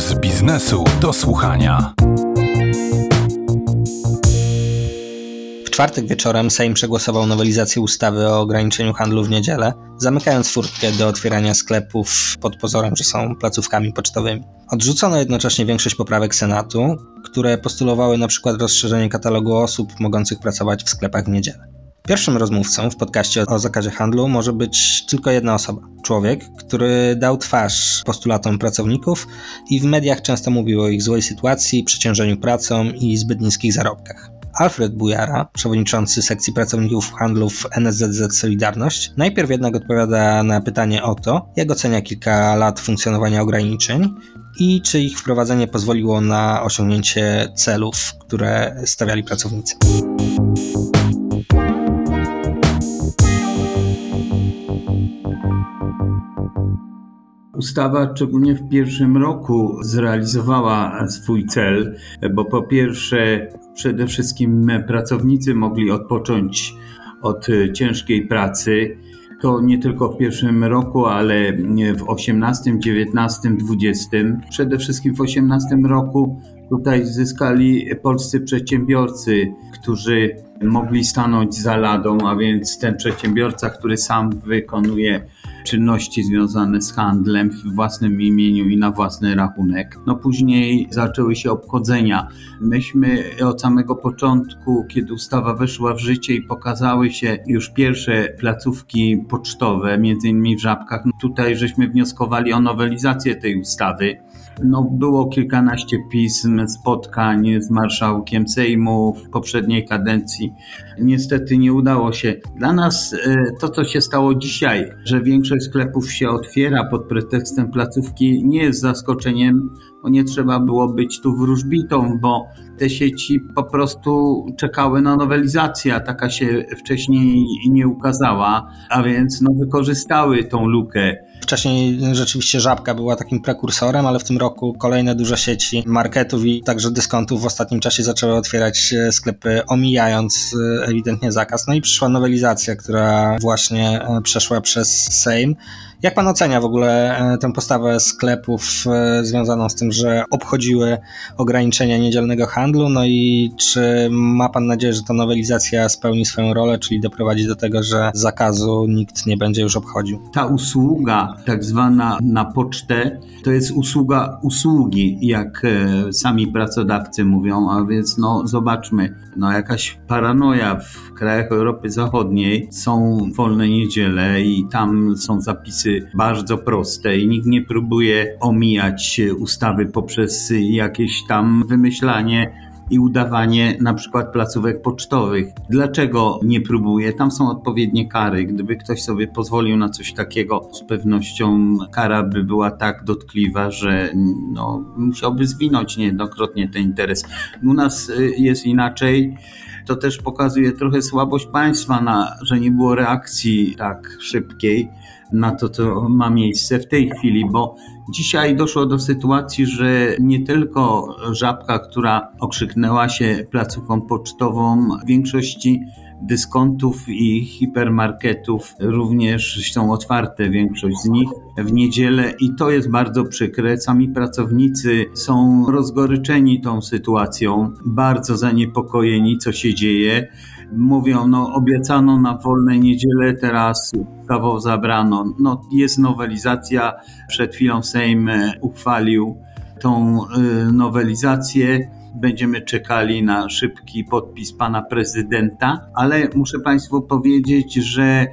z biznesu do słuchania. W czwartek wieczorem Sejm przegłosował nowelizację ustawy o ograniczeniu handlu w niedzielę, zamykając furtkę do otwierania sklepów pod pozorem, że są placówkami pocztowymi. Odrzucono jednocześnie większość poprawek Senatu, które postulowały przykład rozszerzenie katalogu osób mogących pracować w sklepach w niedzielę. Pierwszym rozmówcą w podcaście o zakazie handlu może być tylko jedna osoba. Człowiek, który dał twarz postulatom pracowników i w mediach często mówił o ich złej sytuacji, przeciążeniu pracą i zbyt niskich zarobkach. Alfred Bujara, przewodniczący sekcji pracowników handlu w NSZZ Solidarność, najpierw jednak odpowiada na pytanie o to, jak ocenia kilka lat funkcjonowania ograniczeń i czy ich wprowadzenie pozwoliło na osiągnięcie celów, które stawiali pracownicy. Ustawa szczególnie w pierwszym roku zrealizowała swój cel, bo po pierwsze przede wszystkim pracownicy mogli odpocząć od ciężkiej pracy. To nie tylko w pierwszym roku, ale w 18, 19, 20. Przede wszystkim w 18 roku tutaj zyskali polscy przedsiębiorcy, którzy mogli stanąć za ladą, a więc ten przedsiębiorca, który sam wykonuje czynności związane z handlem w własnym imieniu i na własny rachunek. No później zaczęły się obchodzenia. Myśmy od samego początku, kiedy ustawa weszła w życie i pokazały się już pierwsze placówki pocztowe, między innymi w Żabkach, no tutaj żeśmy wnioskowali o nowelizację tej ustawy. No, było kilkanaście pism, spotkań z marszałkiem Sejmu w poprzedniej kadencji. Niestety nie udało się. Dla nas e, to, co się stało dzisiaj, że większość sklepów się otwiera pod pretekstem placówki, nie jest zaskoczeniem, bo nie trzeba było być tu wróżbitą, bo te sieci po prostu czekały na nowelizację, a taka się wcześniej nie ukazała, a więc no, wykorzystały tą lukę. Wcześniej rzeczywiście Żabka była takim prekursorem, ale w tym roku kolejne duże sieci marketów i także dyskontów w ostatnim czasie zaczęły otwierać sklepy, omijając e, ewidentnie zakaz. No i przyszła nowelizacja, która właśnie e, przeszła przez Sejm. Jak pan ocenia w ogóle e, tę postawę sklepów e, związaną z tym, że obchodziły ograniczenia niedzielnego handlu? No i czy ma pan nadzieję, że ta nowelizacja spełni swoją rolę, czyli doprowadzi do tego, że zakazu nikt nie będzie już obchodził? Ta usługa, tak zwana na pocztę, to jest usługa usługi, jak e, sami pracodawcy mówią, a więc no zobaczmy, no jakaś paranoja w krajach Europy Zachodniej są wolne niedziele i tam są zapisy bardzo proste i nikt nie próbuje omijać ustawy poprzez jakieś tam wymyślanie i udawanie na przykład placówek pocztowych. Dlaczego nie próbuje? Tam są odpowiednie kary. Gdyby ktoś sobie pozwolił na coś takiego, z pewnością kara by była tak dotkliwa, że no, musiałby zwinąć niejednokrotnie ten interes. U nas y, jest inaczej. To też pokazuje trochę słabość państwa, na, że nie było reakcji tak szybkiej na to, co ma miejsce w tej chwili, bo dzisiaj doszło do sytuacji, że nie tylko żabka, która okrzyknęła się placówką pocztową, w większości dyskontów i hipermarketów również są otwarte, większość z nich w niedzielę i to jest bardzo przykre. Sami pracownicy są rozgoryczeni tą sytuacją, bardzo zaniepokojeni, co się dzieje. Mówią, no obiecano na wolne niedzielę, teraz ustawą zabrano. No jest nowelizacja, przed chwilą Sejm uchwalił tą y, nowelizację będziemy czekali na szybki podpis pana prezydenta, ale muszę Państwu powiedzieć, że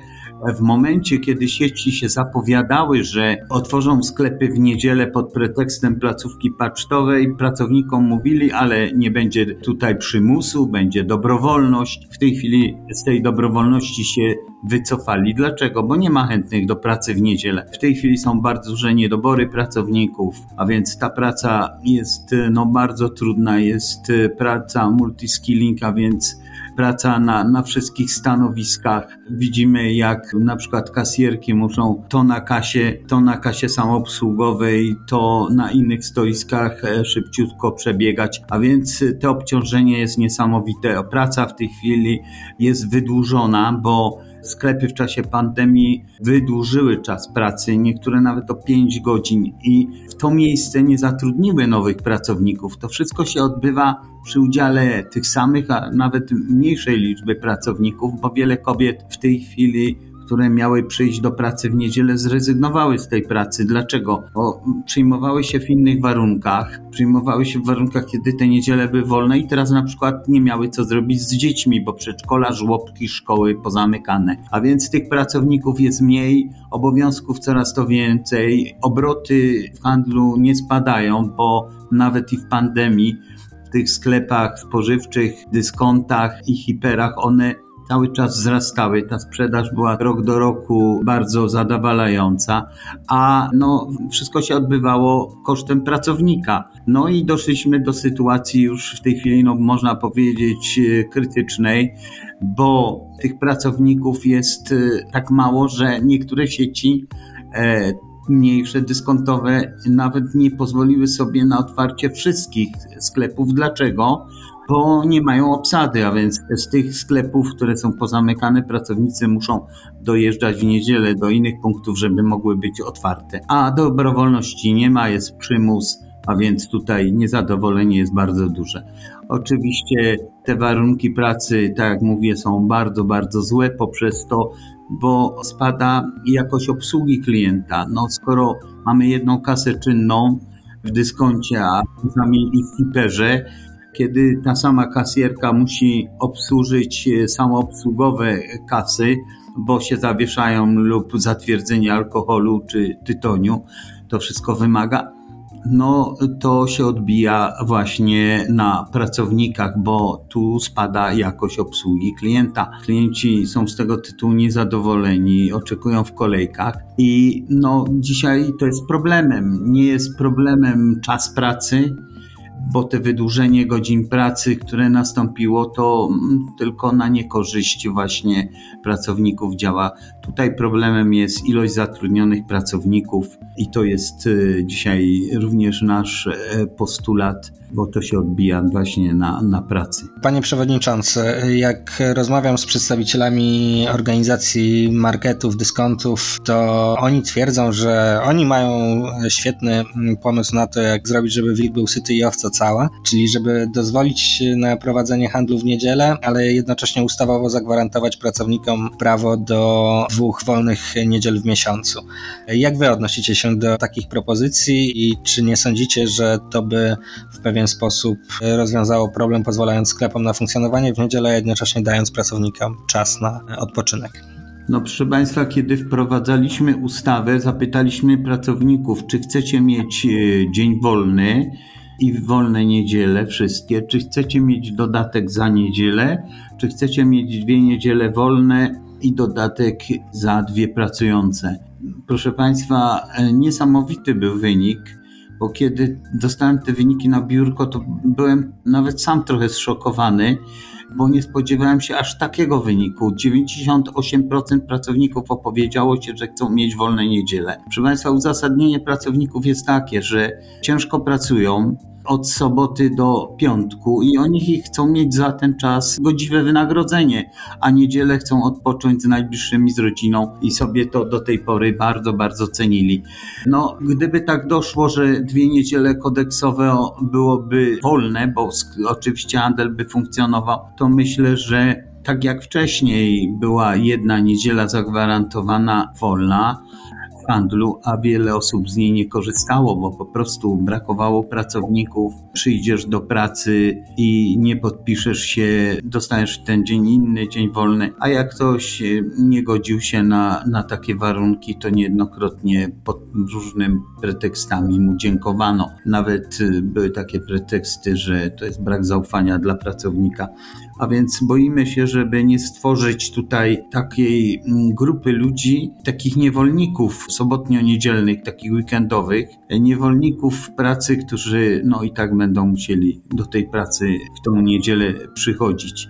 w momencie, kiedy sieci się zapowiadały, że otworzą sklepy w niedzielę pod pretekstem placówki pocztowej, pracownikom mówili, ale nie będzie tutaj przymusu, będzie dobrowolność. W tej chwili z tej dobrowolności się wycofali. Dlaczego? Bo nie ma chętnych do pracy w niedzielę. W tej chwili są bardzo duże niedobory pracowników, a więc ta praca jest no, bardzo trudna, jest praca multiskilling, a więc praca na, na wszystkich stanowiskach. Widzimy, jak na przykład kasjerki muszą to na kasie, to na kasie samoobsługowej, to na innych stoiskach e, szybciutko przebiegać, a więc to obciążenie jest niesamowite. Praca w tej chwili jest wydłużona, bo sklepy w czasie pandemii wydłużyły czas pracy, niektóre nawet o 5 godzin i w to miejsce nie zatrudniły nowych pracowników. To wszystko się odbywa przy udziale tych samych, a nawet mniejszej liczby pracowników, bo wiele kobiet w tej chwili które miały przyjść do pracy w niedzielę, zrezygnowały z tej pracy. Dlaczego? Bo przyjmowały się w innych warunkach, przyjmowały się w warunkach, kiedy te niedziele były wolne i teraz na przykład nie miały co zrobić z dziećmi, bo przedszkola, żłobki, szkoły pozamykane. A więc tych pracowników jest mniej, obowiązków coraz to więcej, obroty w handlu nie spadają, bo nawet i w pandemii w tych sklepach spożywczych, dyskontach i hiperach one cały czas wzrastały. Ta sprzedaż była rok do roku bardzo zadowalająca, a no, wszystko się odbywało kosztem pracownika. No i doszliśmy do sytuacji już w tej chwili, no, można powiedzieć, e, krytycznej, bo tych pracowników jest e, tak mało, że niektóre sieci e, mniejsze, dyskontowe nawet nie pozwoliły sobie na otwarcie wszystkich sklepów. Dlaczego? Bo nie mają obsady, a więc z tych sklepów, które są pozamykane, pracownicy muszą dojeżdżać w niedzielę do innych punktów, żeby mogły być otwarte. A dobrowolności nie ma, jest przymus, a więc tutaj niezadowolenie jest bardzo duże. Oczywiście te warunki pracy, tak jak mówię, są bardzo, bardzo złe poprzez to, bo spada jakość obsługi klienta. No, skoro mamy jedną kasę czynną w dyskoncie, a czasami w hiperze, kiedy ta sama kasjerka musi obsłużyć e, samoobsługowe kasy, bo się zawieszają lub zatwierdzenie alkoholu czy tytoniu, to wszystko wymaga. No, to się odbija właśnie na pracownikach, bo tu spada jakość obsługi klienta. Klienci są z tego tytułu niezadowoleni, oczekują w kolejkach i no, dzisiaj to jest problemem. Nie jest problemem czas pracy, bo te wydłużenie godzin pracy, które nastąpiło, to mm, tylko na niekorzyść właśnie pracowników działa. Tutaj problemem jest ilość zatrudnionych pracowników i to jest y, dzisiaj również nasz e, postulat bo to się odbija właśnie na, na pracy. Panie Przewodniczący, jak rozmawiam z przedstawicielami organizacji marketów, dyskontów, to oni twierdzą, że oni mają świetny pomysł na to, jak zrobić, żeby wilk był syty i owca czyli żeby dozwolić na prowadzenie handlu w niedzielę, ale jednocześnie ustawowo zagwarantować pracownikom prawo do dwóch wolnych niedziel w miesiącu. Jak wy odnosicie się do takich propozycji i czy nie sądzicie, że to by w pewien pewien sposób rozwiązało problem, pozwalając sklepom na funkcjonowanie w niedzielę, jednocześnie dając pracownikom czas na odpoczynek. No proszę Państwa, kiedy wprowadzaliśmy ustawę, zapytaliśmy pracowników, czy chcecie mieć e, dzień wolny i wolne niedziele wszystkie, czy chcecie mieć dodatek za niedzielę, czy chcecie mieć dwie niedziele wolne i dodatek za dwie pracujące. Proszę Państwa, e, niesamowity był wynik bo kiedy dostałem te wyniki na biurko, to byłem nawet sam trochę zszokowany, bo nie spodziewałem się aż takiego wyniku. 98% pracowników opowiedziało się, że chcą mieć wolne niedziele. Proszę Państwa, uzasadnienie pracowników jest takie, że ciężko pracują, od soboty do piątku i oni chcą mieć za ten czas godziwe wynagrodzenie, a niedzielę chcą odpocząć z najbliższymi z rodziną i sobie to do tej pory bardzo, bardzo cenili. No, gdyby tak doszło, że dwie niedziele kodeksowe byłoby wolne, bo oczywiście handel by funkcjonował, to myślę, że tak jak wcześniej była jedna niedziela zagwarantowana wolna, handlu, a wiele osób z niej nie korzystało, bo po prostu brakowało pracowników. Przyjdziesz do pracy i nie podpiszesz się, dostajesz ten dzień inny, dzień wolny, a jak ktoś nie godził się na, na takie warunki, to niejednokrotnie pod różnymi pretekstami mu dziękowano. Nawet były takie preteksty, że to jest brak zaufania dla pracownika a więc boimy się, żeby nie stworzyć tutaj takiej mm, grupy ludzi, takich niewolników sobotnio-niedzielnych, takich weekendowych, niewolników pracy, którzy no i tak będą musieli do tej pracy w tą niedzielę przychodzić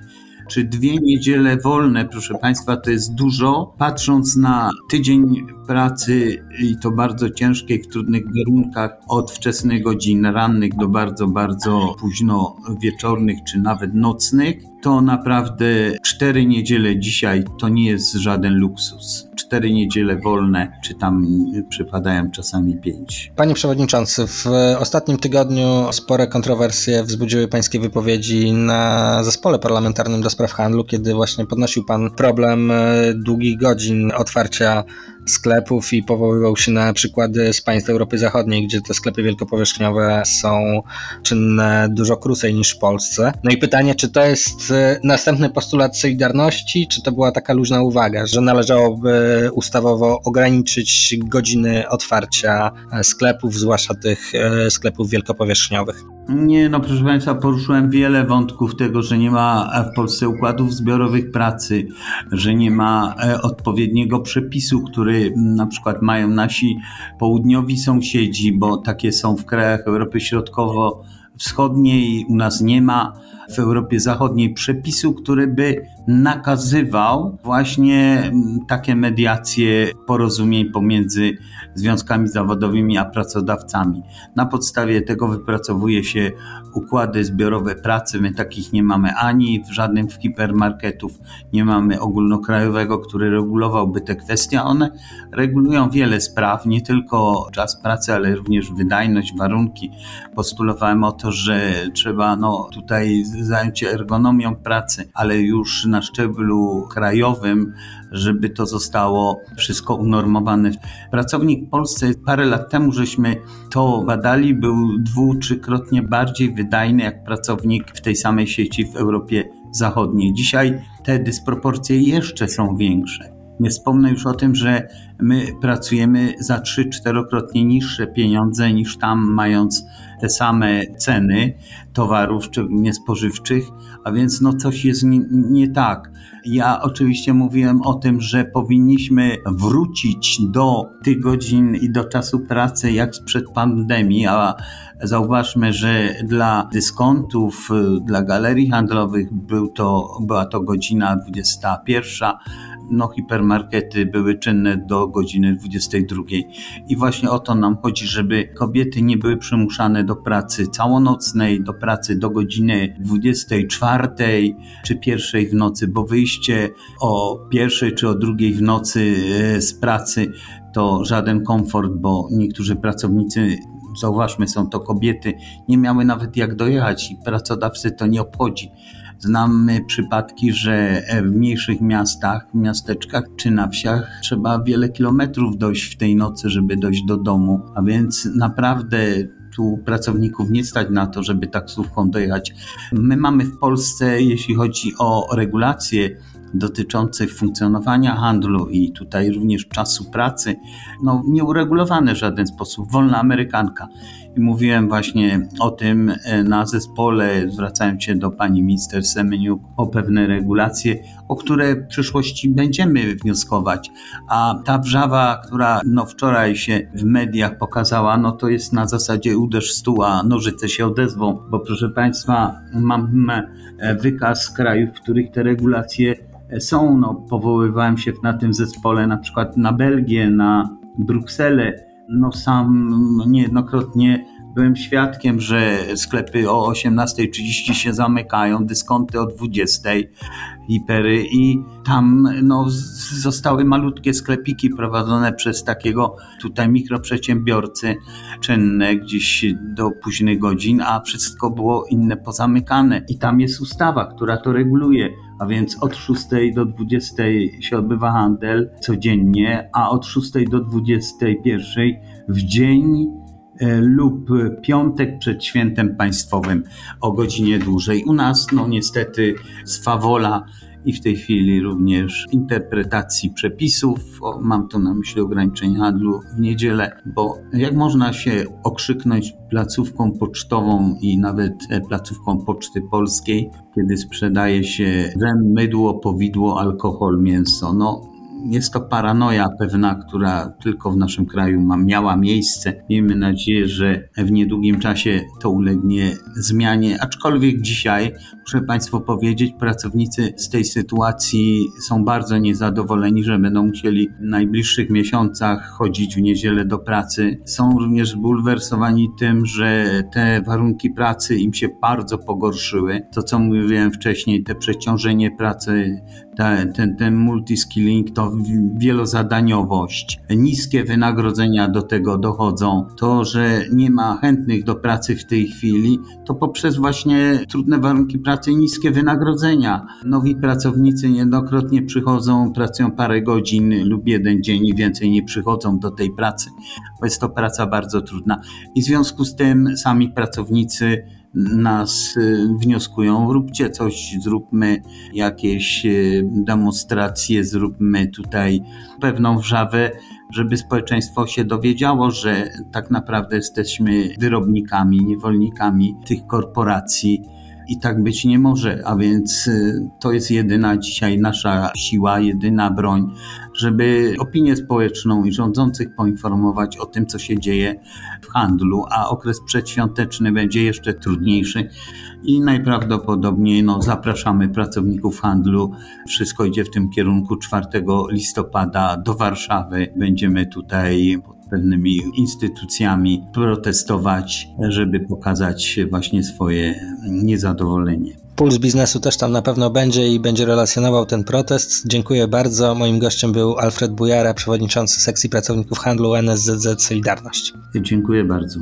czy dwie niedziele wolne, proszę Państwa, to jest dużo. Patrząc na tydzień pracy i to bardzo ciężkiej, w trudnych warunkach, od wczesnych godzin rannych do bardzo, bardzo późno wieczornych czy nawet nocnych, to naprawdę cztery niedziele dzisiaj to nie jest żaden luksus. Cztery niedziele wolne, czy tam przypadają czasami pięć. Panie Przewodniczący, w ostatnim tygodniu spore kontrowersje wzbudziły Pańskie wypowiedzi na zespole parlamentarnym do spraw handlu, kiedy właśnie podnosił Pan problem e, długich godzin otwarcia sklepów i powoływał się na przykłady z państw Europy Zachodniej, gdzie te sklepy wielkopowierzchniowe są czynne dużo krócej niż w Polsce. No i pytanie, czy to jest e, następny postulat Solidarności, czy to była taka luźna uwaga, że należałoby ustawowo ograniczyć godziny otwarcia e, sklepów, zwłaszcza tych e, sklepów wielkopowierzchniowych? Nie, no proszę Państwa, poruszyłem wiele wątków tego, że nie ma w Polsce układów zbiorowych pracy, że nie ma odpowiedniego przepisu, który na przykład mają nasi południowi sąsiedzi, bo takie są w krajach Europy Środkowo-Wschodniej, u nas nie ma w Europie Zachodniej przepisu, który by nakazywał właśnie takie mediacje porozumień pomiędzy związkami zawodowymi a pracodawcami. Na podstawie tego wypracowuje się układy zbiorowe pracy. My takich nie mamy ani w żadnym z hipermarketów, nie mamy ogólnokrajowego, który regulowałby te kwestie. One regulują wiele spraw, nie tylko czas pracy, ale również wydajność, warunki. Postulowałem o to, że trzeba no, tutaj zająć się ergonomią pracy, ale już na szczeblu krajowym, żeby to zostało wszystko unormowane. Pracownik w Polsce parę lat temu żeśmy to badali, był dwu, trzykrotnie bardziej wydajny jak pracownik w tej samej sieci w Europie Zachodniej. Dzisiaj te dysproporcje jeszcze są większe. Nie wspomnę już o tym, że my pracujemy za trzy, czterokrotnie niższe pieniądze niż tam, mając te same ceny towarów, szczególnie spożywczych, a więc no coś jest nie, nie tak. Ja oczywiście mówiłem o tym, że powinniśmy wrócić do tych godzin i do czasu pracy jak sprzed pandemii, a zauważmy, że dla dyskontów, dla galerii handlowych był to, była to godzina 21, no, hipermarkety były czynne do godziny 22. I właśnie o to nam chodzi, żeby kobiety nie były przymuszane do pracy całonocnej, do pracy do godziny 24 czy pierwszej w nocy, bo wyjście o pierwszej czy o drugiej w nocy e, z pracy to żaden komfort, bo niektórzy pracownicy zauważmy, są to kobiety, nie miały nawet jak dojechać i pracodawcy to nie obchodzi. Znamy przypadki, że w mniejszych miastach, miasteczkach czy na wsiach trzeba wiele kilometrów dojść w tej nocy, żeby dojść do domu, a więc naprawdę tu pracowników nie stać na to, żeby taksówką dojechać. My mamy w Polsce, jeśli chodzi o regulacje dotyczące funkcjonowania handlu i tutaj również czasu pracy, no nieuregulowane w żaden sposób. Wolna Amerykanka. I mówiłem właśnie o tym e, na zespole, zwracając się do pani minister Semeniuk o pewne regulacje, o które w przyszłości będziemy wnioskować. A ta wrzawa, która no wczoraj się w mediach pokazała, no to jest na zasadzie uderz stół, a nożyce się odezwą, bo proszę państwa, mam e, wykaz krajów, w których te regulacje e, są. No, powoływałem się na tym zespole na przykład na Belgię, na Brukselę, no sam niejednokrotnie byłem świadkiem, że sklepy o 18.30 się zamykają, dyskonty o 20.00, hipery i tam no, zostały malutkie sklepiki prowadzone przez takiego tutaj mikroprzedsiębiorcy czynne gdzieś do późnych godzin, a wszystko było inne pozamykane. I tam jest ustawa, która to reguluje a więc od 6 do 20 się odbywa handel codziennie, a od 6 do 21 w dzień lub piątek przed świętem państwowym o godzinie dłużej. U nas, no niestety, swawola i w tej chwili również interpretacji przepisów. O, mam tu na myśli ograniczenie handlu w niedzielę, bo jak można się okrzyknąć placówką pocztową i nawet e, placówką Poczty Polskiej, kiedy sprzedaje się dżem, mydło, powidło, alkohol, mięso. No, jest to paranoja pewna, która tylko w naszym kraju ma, miała miejsce. Miejmy nadzieję, że w niedługim czasie to ulegnie zmianie, aczkolwiek dzisiaj, muszę Państwu powiedzieć, pracownicy z tej sytuacji są bardzo niezadowoleni, że będą musieli w najbliższych miesiącach chodzić w niedzielę do pracy. Są również zbulwersowani tym, że te warunki pracy im się bardzo pogorszyły. To, co mówiłem wcześniej, te przeciążenie pracy, te, ten, ten multiskilling, to wielozadaniowość, niskie wynagrodzenia do tego dochodzą, to, że nie ma chętnych do pracy w tej chwili, to poprzez właśnie trudne warunki pracy niskie wynagrodzenia. Nowi pracownicy niejednokrotnie przychodzą, pracują parę godzin lub jeden dzień i więcej nie przychodzą do tej pracy, bo jest to praca bardzo trudna. I w związku z tym sami pracownicy nas y, wnioskują, róbcie coś, zróbmy jakieś y, demonstracje, zróbmy tutaj pewną wrzawę, żeby społeczeństwo się dowiedziało, że tak naprawdę jesteśmy wyrobnikami, niewolnikami tych korporacji. I tak być nie może, a więc y, to jest jedyna dzisiaj nasza siła, jedyna broń, żeby opinię społeczną i rządzących poinformować o tym, co się dzieje w handlu, a okres przedświąteczny będzie jeszcze trudniejszy i najprawdopodobniej no, zapraszamy pracowników handlu. Wszystko idzie w tym kierunku 4 listopada do Warszawy. Będziemy tutaj pewnymi instytucjami protestować, żeby pokazać właśnie swoje niezadowolenie. Puls biznesu też tam na pewno będzie i będzie relacjonował ten protest. Dziękuję bardzo. Moim gościem był Alfred Bujara, przewodniczący sekcji pracowników handlu NSZZ Solidarność. Dziękuję bardzo.